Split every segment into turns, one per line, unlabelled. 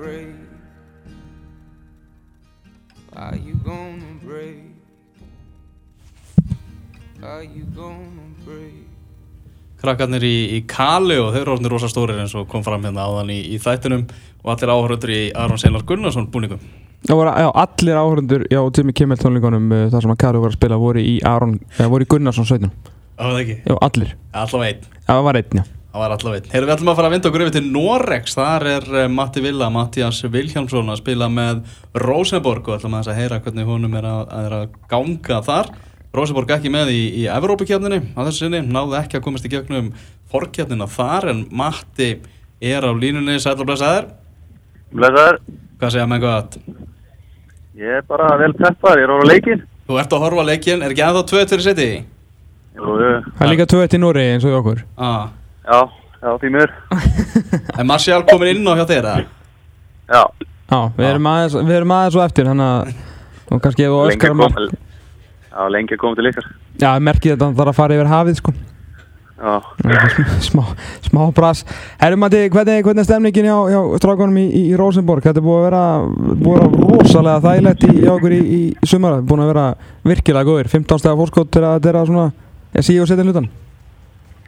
break? Are you gonna break? Are you gonna break?
Krakkarnir í, í Kali og þeir eru orðinir rosa stórir eins og kom fram hérna áðan í, í þættinum og allir áhörður í Aron Seinar Gunnarsson búningum.
Já, voru, já, allir áhörundur já, Jimmy Kimmel tónleikunum uh, þar sem að Kari voru að spila voru í, Aron, uh, voru í Gunnarsson 17
Það var það ekki?
Já, allir
Allavega einn.
Já, það var einn, já
Það var allavega einn. Heyrðu, við ætlum að fara að vinda okkur yfir til Norex. Þar er uh, Matti Villa, Mattias Vilhjálmsson að spila með Rosenborg og ætlum að þess að heyra hvernig honum er að, að, er að ganga þar. Rosenborg ekki með í, í Evrópakefninu á þessu sinni, náðu ekki að komast í gegnum fórkefnina þar en Matti er á línunni, sæl og blessaður.
Blesaður,
Hvað segja með gott?
ég er bara vel peppar, ég er ára leikin.
Þú ert að horfa á leikinn, er ekki ennþá 2-2 í seti?
Jú, jú,
Það líka 2-1 í Nóri eins og í okkur
já, já, því mér.
Er Marcial komin inn á hjá þér eða?
Já,
Já, við erum aðeins, við erum aðeins og eftir Þannig að og kannski ef þú öskar
að
mark
koma, já, lengi að koma til ykkar.
Já, merkið þetta að það þarf að fara yfir hafið sko
Já,
smá, smá brass Herrum Matti, hvernig, hvernig er stemningin hjá, hjá strákunum í, í, í Rosenborg? Þetta er búið að vera, búið að vera rosalega þægilegt í, hjá okkur í, sumara Búið að vera virkilega góðir 15 stegar fórskot til að þetta er að svona Ég sé og setja hlutan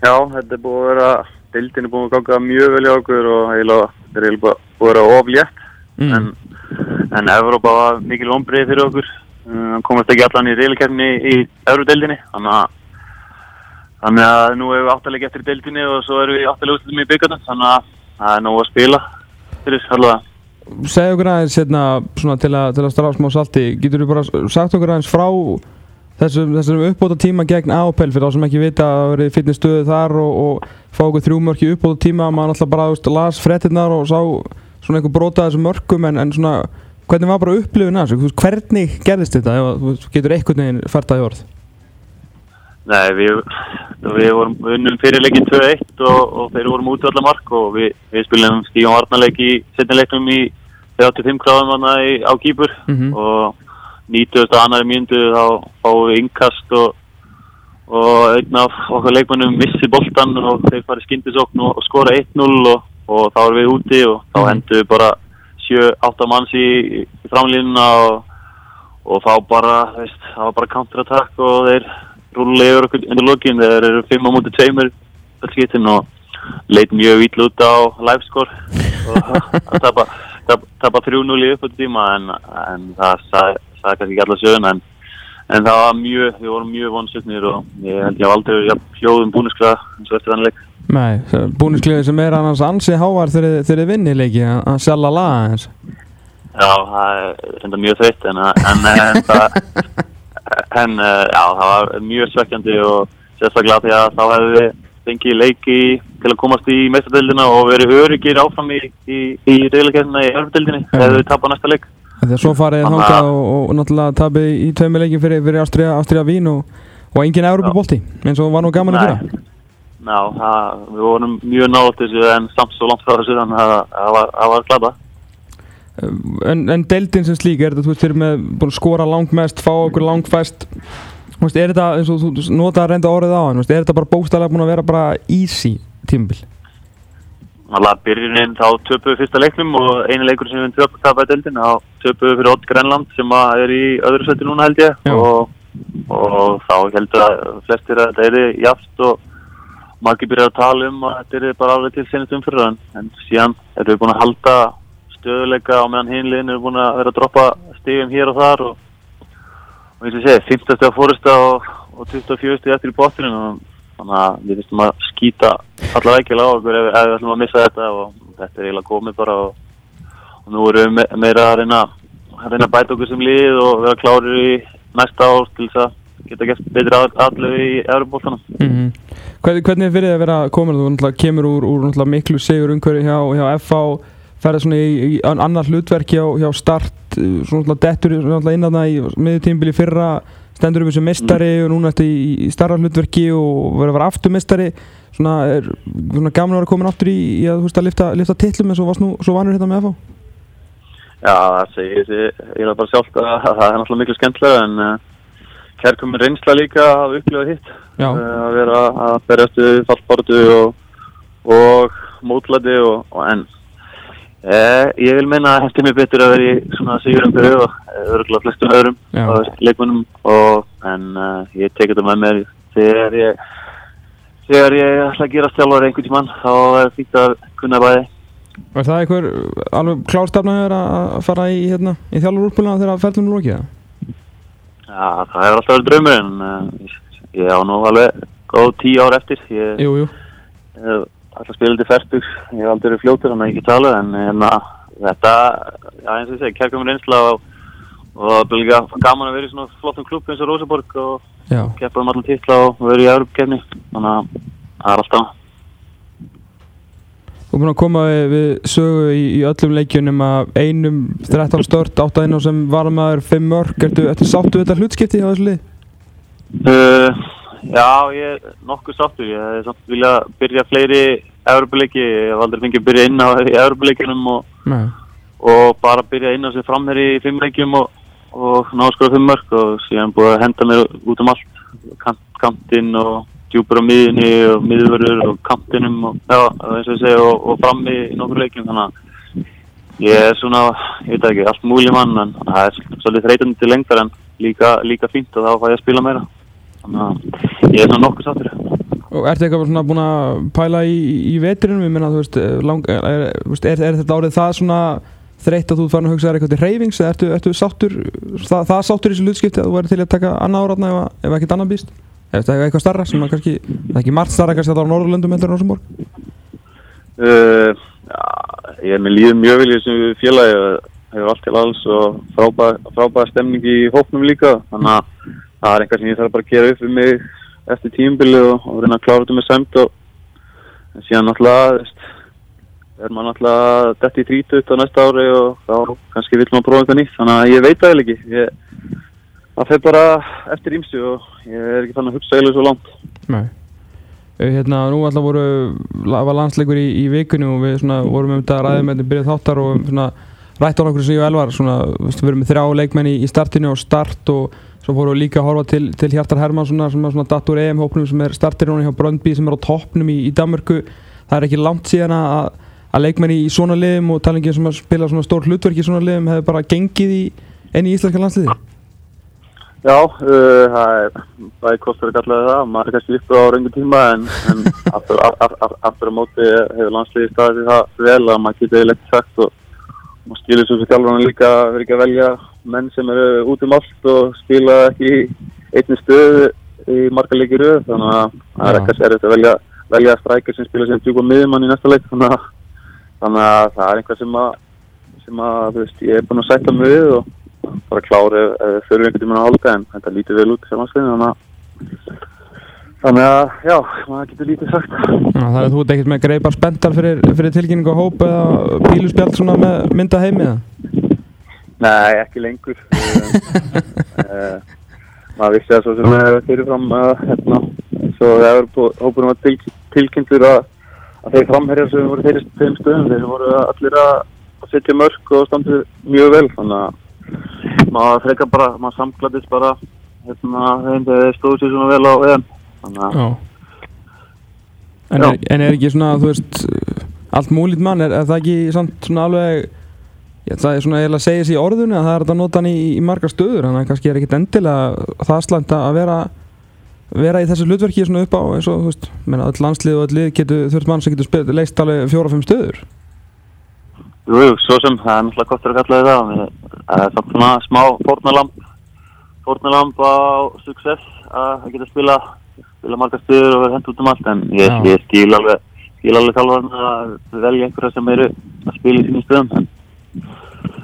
já, þetta er búið að vera, dildin er búið að ganga mjög vel í okkur og þetta er búið að vera oflétt.
mm.
En, en Evrópa var mikil ombrið fyrir okkur. Uh, komast ekki allan í reylkerfni í Evródeildinni, þannig að Þannig að nú hefur við áttalega eftir deildinni og svo erum við áttalega úrslutum í byggarnum, þannig að það er nóg að spila fyrir allavega.
Segðu okkur aðeins hérna, svona, til, að, til að strafa smá salti Getur þú bara sagt okkur aðeins frá þessum, þessum uppbóta tíma gegn Ápel fyrir þá sem ekki vita að verið fitness stöðu þar og, og fá okkur þrjú mörki uppbóta tíma maður alltaf bara veist, las frettinnar og sá svona einhver brota af þessum mörkum en, en svona hvernig var bara upplifun að þessu hvernig gerðist þetta ef að þú getur einhvern veginn fært í orð
Nei, við, við vorum unnum fyrirleikin 2-1 og, og þeir vorum út allar mark og við, við spilum stígjum varnarleik í setnileiknum í 35 gráðum á kýpur
Mhm.
og 90. annari mínundu þá fáum við innkast og, og einn af okkar leikmennum missi boltan og þeir farið skyndisókn og, og skora 1-0 og, og þá erum við úti og þá
Mhm.
hendum við bara 7-8 manns í, í framlínuna og, og þá bara, veist, það var bara counterattack og þeir rúlega yfir okkur undir lokin þeir eru 5 á mútið 2 öll skiptin og leit mjög vill út á livescore og það tapa, tapa, tapa 3-0 í uppötu tíma en, en það sagði, sagði kannski ekki alla söguna en, en það var mjög, við vorum mjög vonsutnir og ég held ég hef aldrei verið jafn hljóðum búnisklega eins og eftir þannig leik.
Nei, búniskliðið sem er annars ansi hávar þegar þeir vinni leiki að að sjalla laga eins
Já, það er enda mjög þreytt en, en, en, það, en eh, já, það var mjög svekkjandi og sérstaklega því að þá hefðu við fengið leiki til að komast í meistardöldina og verið öryggir áfram í, í, í reyðleikernina í örfdöldinni þegar við tapar næsta leik.
Þegar svo farið
Þannig
þangað
að-
og, og náttúrulega tapið í tveimur leikin fyrir, fyrir Ástria, Ástria Vín og, og engin Európa-bolti eins og var nú gaman að fyrra
Já, það, við vorum mjög nátt þessu en samt svo langt frá þessu þannig að það var, það var glada.
En, en deildin sem slík, er þetta, þú veist, þeir eru með skora langmest, fá okkur langfæst Þú veist, er þetta, eins og þú notaði að reynda orðið á hann, er þetta bara bókstæðlega búin að vera bara easy tímabil?
Alltaf byrjunin þá töpuðu fyrsta leiknum og einu leikur sem við töpuðu tapaði deildin þá töpuðu fyrir Odd Grenland sem er í öðru seti núna held ég. Og, og þá heldur að flestir að þetta er jaft og margir byrjar að tala um að þetta er bara alveg til senast umfyrir en, en síðan erum við búin að halda stöðuleika á meðan hinliðin eru búin að vera að droppa stigum hér og þar og, og eins og segi, 15 steg að fórista og, og 24 steg eftir í bóttinu og þannig að við fyrstum að skýta allar ekki á okkur ef, ef við ætlum að missa þetta og þetta er eiginlega komið bara og, og nú erum við me meira að reyna að reyna að bæta okkur sem lið og vera klárir í næsta ár til þess að geta gert betri allir í Európa-bóltanum.
Mm hvernig, hvernig er fyrir þið að vera komin, þú kemur úr, úr miklu sigur umhverju hjá, hjá FH ferðið svona í, í an- annar hlutverk hjá, hjá start, uh, svona dettur náttúrulega inn að það í miðjutímbili fyrra stendur upp þessu mestari og núna eftir í, í starra hlutverki og verður að vera aftur mestari svona, er, svona gaman að vera komin aftur í, í að, veist, að lifta, lifta titlum eins og varst nú svo vanur hérna með FH
Já, það segir sig eiginlega bara sjálft að það er náttúrulega miklu skemmtilega en uh, kærkominn reynsla líka að upplifa hitt. Uh, að vera að berjast við fallbortu og, og mótlæti og, og en Eh, ég vil meina að hefði mér betur að vera í svona sigurum fyrir og örgulega flestum öðrum
Já.
og leikmunum og en uh, ég tek þetta með mér þegar ég þegar ég ætla að gera stjálfari einhvern tímann þá er að kunna bæði
Er það einhver alveg klárstafnaður að fara í, hérna, í þjálfur úrpuluna þegar lokið það?
Já, það hefur alltaf verið draumur en uh, ég á nú alveg góð tíu ár eftir ég
Jú, jú.
hef alltaf spilað til færtugs ég hef aldrei verið fljótur þannig að ég get talað en hérna, þetta, já eins og ég segi kærkomur reynsla og, og það er líka gaman að vera í svona flottum klubb eins og Rosenborg og keppa um allan titla og vera í Europakefni þannig að það er alltaf
Þú er búinn að koma við, við sögu í, í öllum leikjunum að einum 13 stört, 8 inn og sem varmaður 5 mörg. Ertu, ertu sáttu þetta hlutskipti á þessu lið?
Uh, já, ég er nokkuð sáttur. Ég hef samt vilja byrja fleiri Evropuleiki. Ég hef aldrei fengið að byrja inn á í Evropuleikinum og, og bara byrja inn á sig fram hér í fimm leikjum og, og ná að skora fimm mörg og síðan búið að henda mér út um allt. Kant, kantinn og djúpur á miðinni og miðvörður og kantinum og, og og, og fram í nokkur leikjum þannig að ég er svona, ég veit ekki, allt múli mann en það er svolítið þreytandi til lengdar en líka, líka fínt og þá fæ ég að spila meira þannig að ég er svona nokkuð sáttur
Og ertu eitthvað svona búinn að pæla í, í vetrinum? Ég meina, þú veist, lang, er, þú veist, er, er þetta árið það svona þreytt að þú farin að hugsa þér eitthvað til reyfings eða ertu, ertu sáttur, það, það sáttur í þessu hlutskipti að þú væri til að taka annað áratna ef, ef ekkert annað býst? Þetta er eitthvað starra sem að kannski, það er ekki margt starra kannski að það á Norðurlöndum heldur en Rosenborg?
uh, já, ég er með líðum mjög vel í þessum félagi og hefur allt til alls og frábæð, frábæð stemning í hópnum líka þannig að það er eitthvað sem ég þarf bara að gera upp við mig eftir tímbilið og, og reyna að klára þetta með sæmt og en síðan náttúrulega er maður náttúrulega dætt í 30 á næsta ári og þá kannski vill maður prófa eitthvað nýtt. Þannig að ég veit það eiginlega ekki. Það fer bara eftir ímsu og ég er ekki fann að hugsa eiginlega svo langt.
Nei. Eh, Hérna, nú alltaf voru, var landsleikur í, í vikunni og við svona, vorum um þetta ræða með þetta byrjað þáttar og svona, rætt á nokkur sem ég og Elvar svona, við erum með þrjá leikmenn í, í startinu og start og svo fórum við líka að horfa til, til Hjartar Hermannssonar sem er svona datt úr EM-hópnum sem er startir hjá Bröndby sem er á toppnum í, í Danmörku. Það er ekki langt síðan að, að leikmenn í svona liðum og talingin sem að spila svona stór hlutverk í svona liðum hefur bara gengið í enn í íslenska landsliði
Já, uh, það er kostur að kalla það, maður er kannski upp á raungu tíma en, en aftur, af, af, af, aftur á móti hefur landsliði staðið það vel að maður getur ekki sagt og maður skilur svo fyrir þjálfurinn líka að vera ekki að velja menn sem eru út um allt og spila ekki einni stöðu í marga leikir röð. Þannig að það er ekkert erfitt að velja, velja strækir sem spila sem djúpa miðjumann í næsta leik. Þannig að, þannig að það er einhvað sem að, sem að veist, ég er búinn að sætta mig við og bara klára þurfi einhvern tímann að halda en þetta lítur vel út sem að þannig að já, maður getur lítið sagt
Já, það er þú ert ekkert með greipar spenntar fyrir, fyrir tilkynningu á hóp eða píluspjald svona með mynda heimi eða?
Nei, ekki lengur. Uh, maður vissi að svo sem er fyrirfram að hérna, svo það er hópurum að til, tilkynntur að, að þeir framherjar sem voru þeirri þeim stöðum. Þeir voru allir að setja mörg og standið mjög vel þannig að maður frekar bara, maður samgladist bara hérna, þegar þeir stóðu sér svona vel á EM þannig að.
En, er, en er ekki svona, þú veist, allt múlít mann, er, er það ekki samt svona alveg, ég, það er svona eiginlega að segja sér í orðunni að það er þetta að nota hann í, í margar stöður, þannig að kannski er ekkit endilega það slæmt að vera, vera í þessu hlutverki svona upp á, eins og, þú veist, menna, öll landslið og öll lið getur, þurft mann sem getur leist alveg fjóra-fimm stöður.
Jú, jú, svo sem það er náttúrulega kostur að kalla það það er samt svona smá fórnalamb fórnalamb á success að að geta spila spila margar stöður og vera hent út um allt en ég, ég skil alveg skil alveg þjálfarinn að velja einhverja sem eru að spila í sínum stöðum en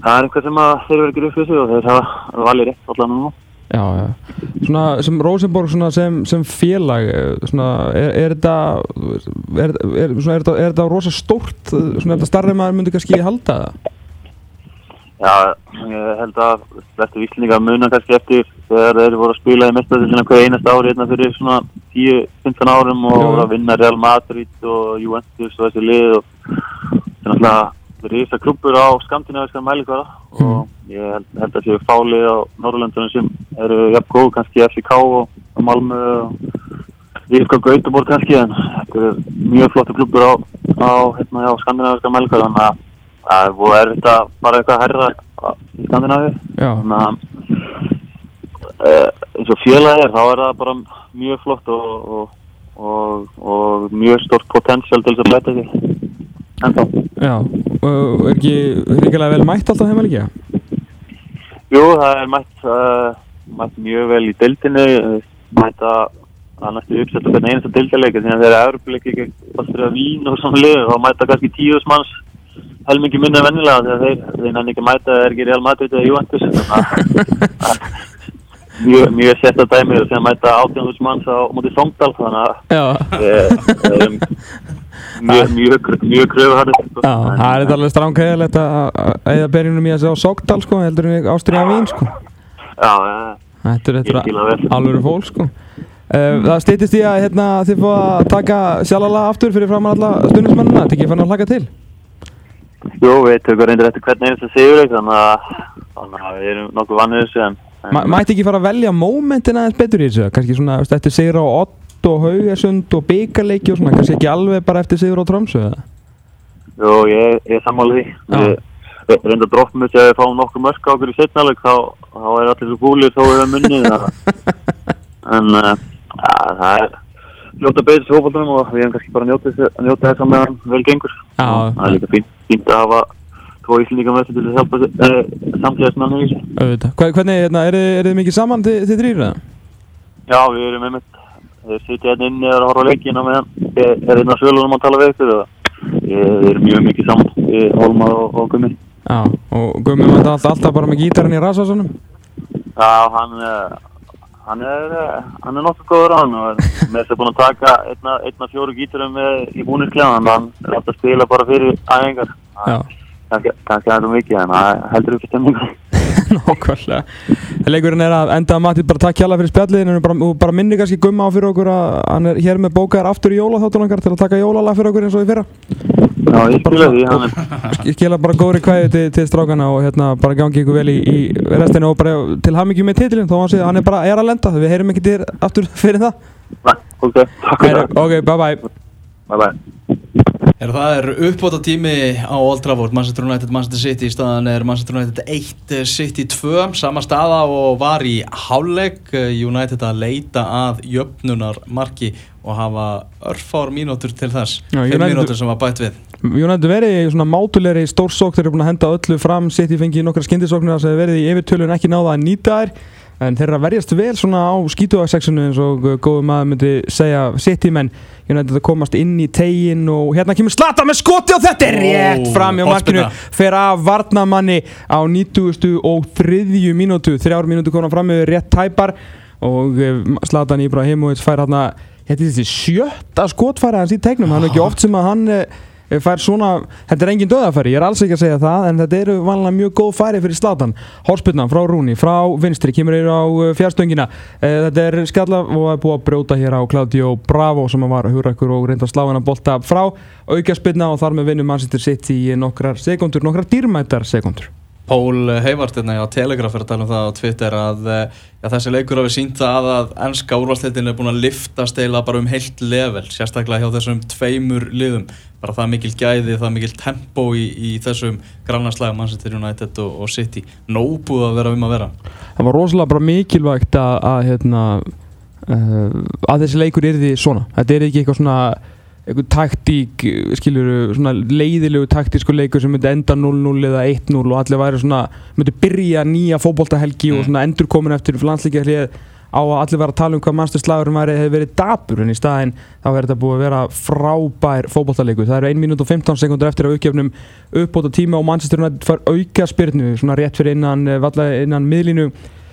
það er einhver sem að þeir eru ekki fyrir sig og þeir hafa valið rétt allan núna
Já, já. Svona sem Rosenborg svona sem, sem félag, eh, svona, er, þetta, er, er, er, er rosa stórt, svona er þetta starri maður myndi kannski halda það?
Já, ég held að flestir víslendingar muna kannski eftir þegar þeir voru að spila í mestaðisina hver einast ári hérna fyrir svona 10-15 árum og voru að vinna Real Madrid og Juventus og þessi lið og það er náttúrulega risa klubur á skandinaviska mælikvara og ég held, held að séu fálið á Norrlöndunum sem eru jafn góð kannski FCK og, og Malmö og Rífka Gautaborg kannski en þetta eru mjög flottu klubur á, á, hérna, á skandinaviska mælikvara þannig að það er er þetta bara eitthvað herra í Skandinavíu.
Já,
þannig að eins og félagi er þá er það bara mjög flott og, og, og, og mjög stort potential til þess að bæta sig ennþá
já, og er ekki ríkilega vel mætt alltaf heima líka?
Jú, það er mætt, uh, mætt mjög vel í deildinni, uh, mætt að að næstu uppsettu hvernig einasta deildarleika þannig að Evropuleiki ekki fastur að vín og svona liður, þá mæta kannski tíus manns helmingi minna vennilega þegar þeir, þeir nenni ekki að mæta það er ekki Real Madrid eða Juventus þannig að- að mjög, mjög setta dæmi og þegar mæta 18.000 manns á móti Songdal þannig að við við erum mjög, mjög, mjög kröfuharðir sko.
það er þetta alveg stránkæðilegt að eða berjunum í að segja á Sogdal sko, heldur en Ástriða Vín sko.
Já,
Þetta er þetta alveg fólk sko. Uh, það stýttist í að hérna, þið fá að taka sjálfala aftur fyrir framan alla stundismennina, þetta ekki fann að hlaka til
Jú, við tökum reyndir eftir hvern einasta sigur þannig að, þannig að við erum nokkuð en, en
Ma Mætti ekki fara að velja mómentin aðeins betur í þessu, kannski svona eftir sigur á Ott og Haugesund og byggarleiki og svona, kannski ekki alveg bara eftir sigur á Tromsö eða?
Jú, ég, ég er sammála því. Við reynda að droppum þessu að við fáum nokkuð mörk á okkur í setnaleg þá, þá er allir svo gúlir þó við höfum munnið en uh, ja, það er ljóta beðis fókvöldunum og við hefum kannski bara að njóta þess að njóta þess að meðan vel gengur. Það er líka fínt, fínt að hafa tvo íslendinga með þessu til að hjálpa uh, samtíðasmennu í þessu
Auðvitað. Hva- Hvernig, hérna, er þið- mikið saman þið, eða?
Já, við erum einmitt, þeir sitja hérna inni og horfa á leikina meðan ég er hérna svölunum að tala við ykkur og ég- við erum mjög mikið saman, við Hólmar og, og Gummi.
Já, og Gummi var alltaf, alltaf bara með gítarinn í rasasunum
Já, hann, eh, hann er, eh, hann er nokkuð góður á hann og með þess að búin að taka einna, einna fjóru gíturum með í búniskleðan, hann er alltaf að spila bara fyrir æfingar.
Já,
Aðeins of mikið, en það heldur í stemningu.
nákvæmlega Leikurinn er að enda að Matti bara takk hjá fyrir spjallið en bara, og bara minni kannski Gumma á fyrir okkur að hann er hér með bókaðar aftur í jólaþáttunangar til að taka jólalag fyrir okkur eins og í fyrra
Já, ég skilja því, hann er,
Sk- skila bara góðri kvæði til, til strákana og hérna bara gangi ykkur vel í, í restinu og bara til hamingjum með titilin þó hann sé hann er bara er að lenda við heyrum ekki til aftur fyrir það
Nei, ok, takk fyrir
Heyra,
það.
Ok, bye bye
Bye bye.
Er það er uppbóta tími á Old Trafford, Manchester United, Manchester City í staðan er Manchester United 1, eh, City 2 sama staða og var í hálfleik. Eh, United að leita að jöfnunar marki og hafa örfár mínútur til þess.
Já,
5
United-
mínútur sem var bætt við.
United verið í svona mátulegri stórsók þeir eru búin að henda öllu fram. Sitt í fengi nokkra skyndisóknir sem hefur verið í yfirtölun ekki náða að nýta þær en þeir eru að verjast vel svona á skítuagsexunu eins og uh, góðum maður myndi segja sitt í menn. United að komast inn í tegin og hérna kemur Slata með skoti og þetta er rétt fram hjá markinu fer af varnamanni á 90. og þriðju mínútu. Þrjár mínútu komna fram með rétt tæpar og uh, Zlatan Ibrahimovic fær hérna þetta er þessi sjötta skotfæra hans í tegnum. Hann er ekki oft sem að hann eh, fær svona, þetta er engin döðafæri, ég er alls ekki að segja það en þetta eru vanlega mjög góð færi fyrir Zlatan. Hórspilnan frá Rúni, frá vinstri kemur yfir á eh, fjárstöngina Eh, þetta er skalla og er búið að brjóta hér á Claudio Bravo sem var hugrakkur og reynda að slá hann að bolta frá. Aukaspilna og þar með vinnum Manchester City í nokkrar sekundur, nokkrar dýrmættar sekundur
Pól Heivart hérna á Telegraf er að tala um það á Twitter að eh, já, þessi leikur hafi sínt það að ennska úrvalstildin er búin að liftast eila bara um heilt level, sérstaklega hjá þessum tveimur liðum, bara það mikil gæði, það mikil tempo í, í þessum grannarslag Manchester United og, og City. Nóbúð að vera um að vera.
Það var rosalega mikilvægt að, að, hérna, uh, að þessi leikur er því svona. Þetta er ekki eitthvað svona eitthvað taktík, svona leiðilegu taktísku leikur sem myndi enda 0-0 eða 1-0 og allir væri svona myndi byrja nýja fótboltahelgi og
Mm.
svona endur komin eftir landslíkja hlið á að allir vera að tala um hvað mannstyrslagurum væri hefur verið dapur. En í staðinn þá er þetta búið að vera frábær fótboltaleikur. Það eru 1 minút og 15 sekundur eftir að uppgefnum uppbóta tíma og United fær auka spyrnu svona rétt fyrir innan, eh, varla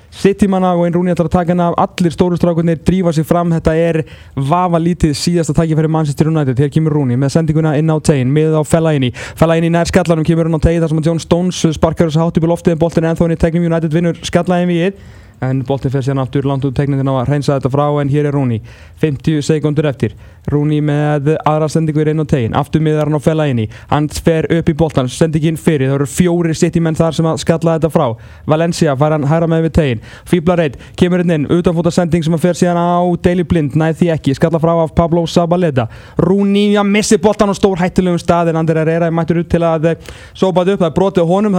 innan miðlínu Citymanna og einn rúni ætlar að taka hana allir stóru strákunir drífa sig fram. Þetta er vafa lítið síðasta tækifæri Manchester United. Hér kemur rúni með sendinguna inn á tegin með á Fellaini. Fellaini nær skallanum kemur hann á tegin þar sem að John Stones sparkar þessu hátt upp í loftið en boltin ennþá í tegnum. United vinnur skallaðin við en boltin fer síðan aftur langt út teknindin á að reynsa þetta frá en hér er Rúni. 50 sekundur eftir. Rúni með aðra sendingu í reyn og tegin aftur miðar hann á fella inn í. Hann fer upp í boltan, sendingin fyrir. Það eru fjóri sitt í menn þar sem að skalla þetta frá. Valencia fær hann hæra með við tegin Fíbla reynd, kemur inn inn. Utanfóta sending sem að fer síðan á Daily Blind. Næð því ekki, skalla frá af Pablo Zabaleta. Rúni að missi boltan á stór hættilegum stað en Ander Herrera er mættur út til að sópa þetta upp, það er brotið á honum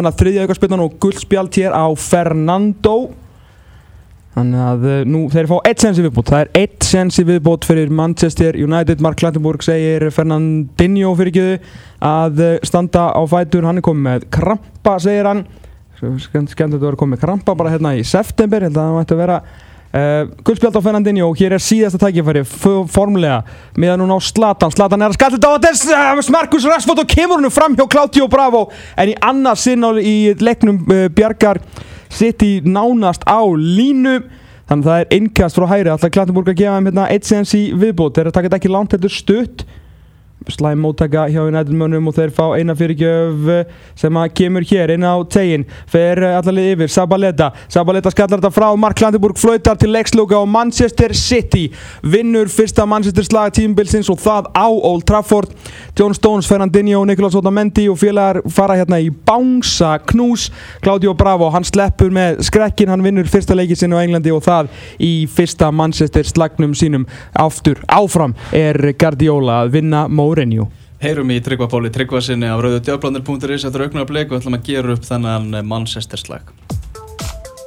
þannig að og uh, nú þeir fá eitt sens í viðbót. Það er eitt sens í viðbót fyrir Manchester United. Mark Klattenburg segir Fernandinho fyrir ekki að uh, standa á fætur. Hann er komið með krampa segir hann. Skemmt að þetta var komið með krampa bara hérna í september. Held að það mætti að vera uh, Guldspjald á Fernandinho. Og hér er síðasta tækifæri Formlega meðan hún á Slatan Slatan er að skalla þetta á þetta. Er Marcus Rashford og kemur húnu fram hjá Claudio Bravo. En í annars sinn á- í leiknum uh, Bjargar City nánast á línu. Þannig að það er innkast frá hæri alltaf Klattenburg að gefa þeim hérna eitt séðans í viðbót. Þeir eru að taka þetta ekki langt heldur stutt slæm móttaka hjá United mönnum og þeir fá eina fyrirgjöf eh, sem að kemur hér inn á tegin fer eh, allarlið yfir Sabaleta. Sabaleta skallar þetta frá Mark Klandenburg flautar til leiksloka og Manchester City vinnur fyrsta Manchester slag tímbilsins og það á Old Trafford. John Stones, Fernandinho, Nicolas Otamendi og félagar fara hérna í bánsa knús. Claudio Bravo, hann sleppur með skrekkin, hann vinnur fyrsta leikið sinni á Englandi og það í fyrsta Manchester slagnum sínum. Aftur áfram er Guardiola að vinna Mourinho.
Heyrum í Tryggva Póli Tryggva sinni af rauðu djöfblandir.is eftir auknar bleik og ætlum að gera upp þennan Manchester slag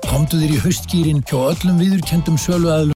Komdu þér í haustgýrin hjá öllum viðurkendum söluaðlum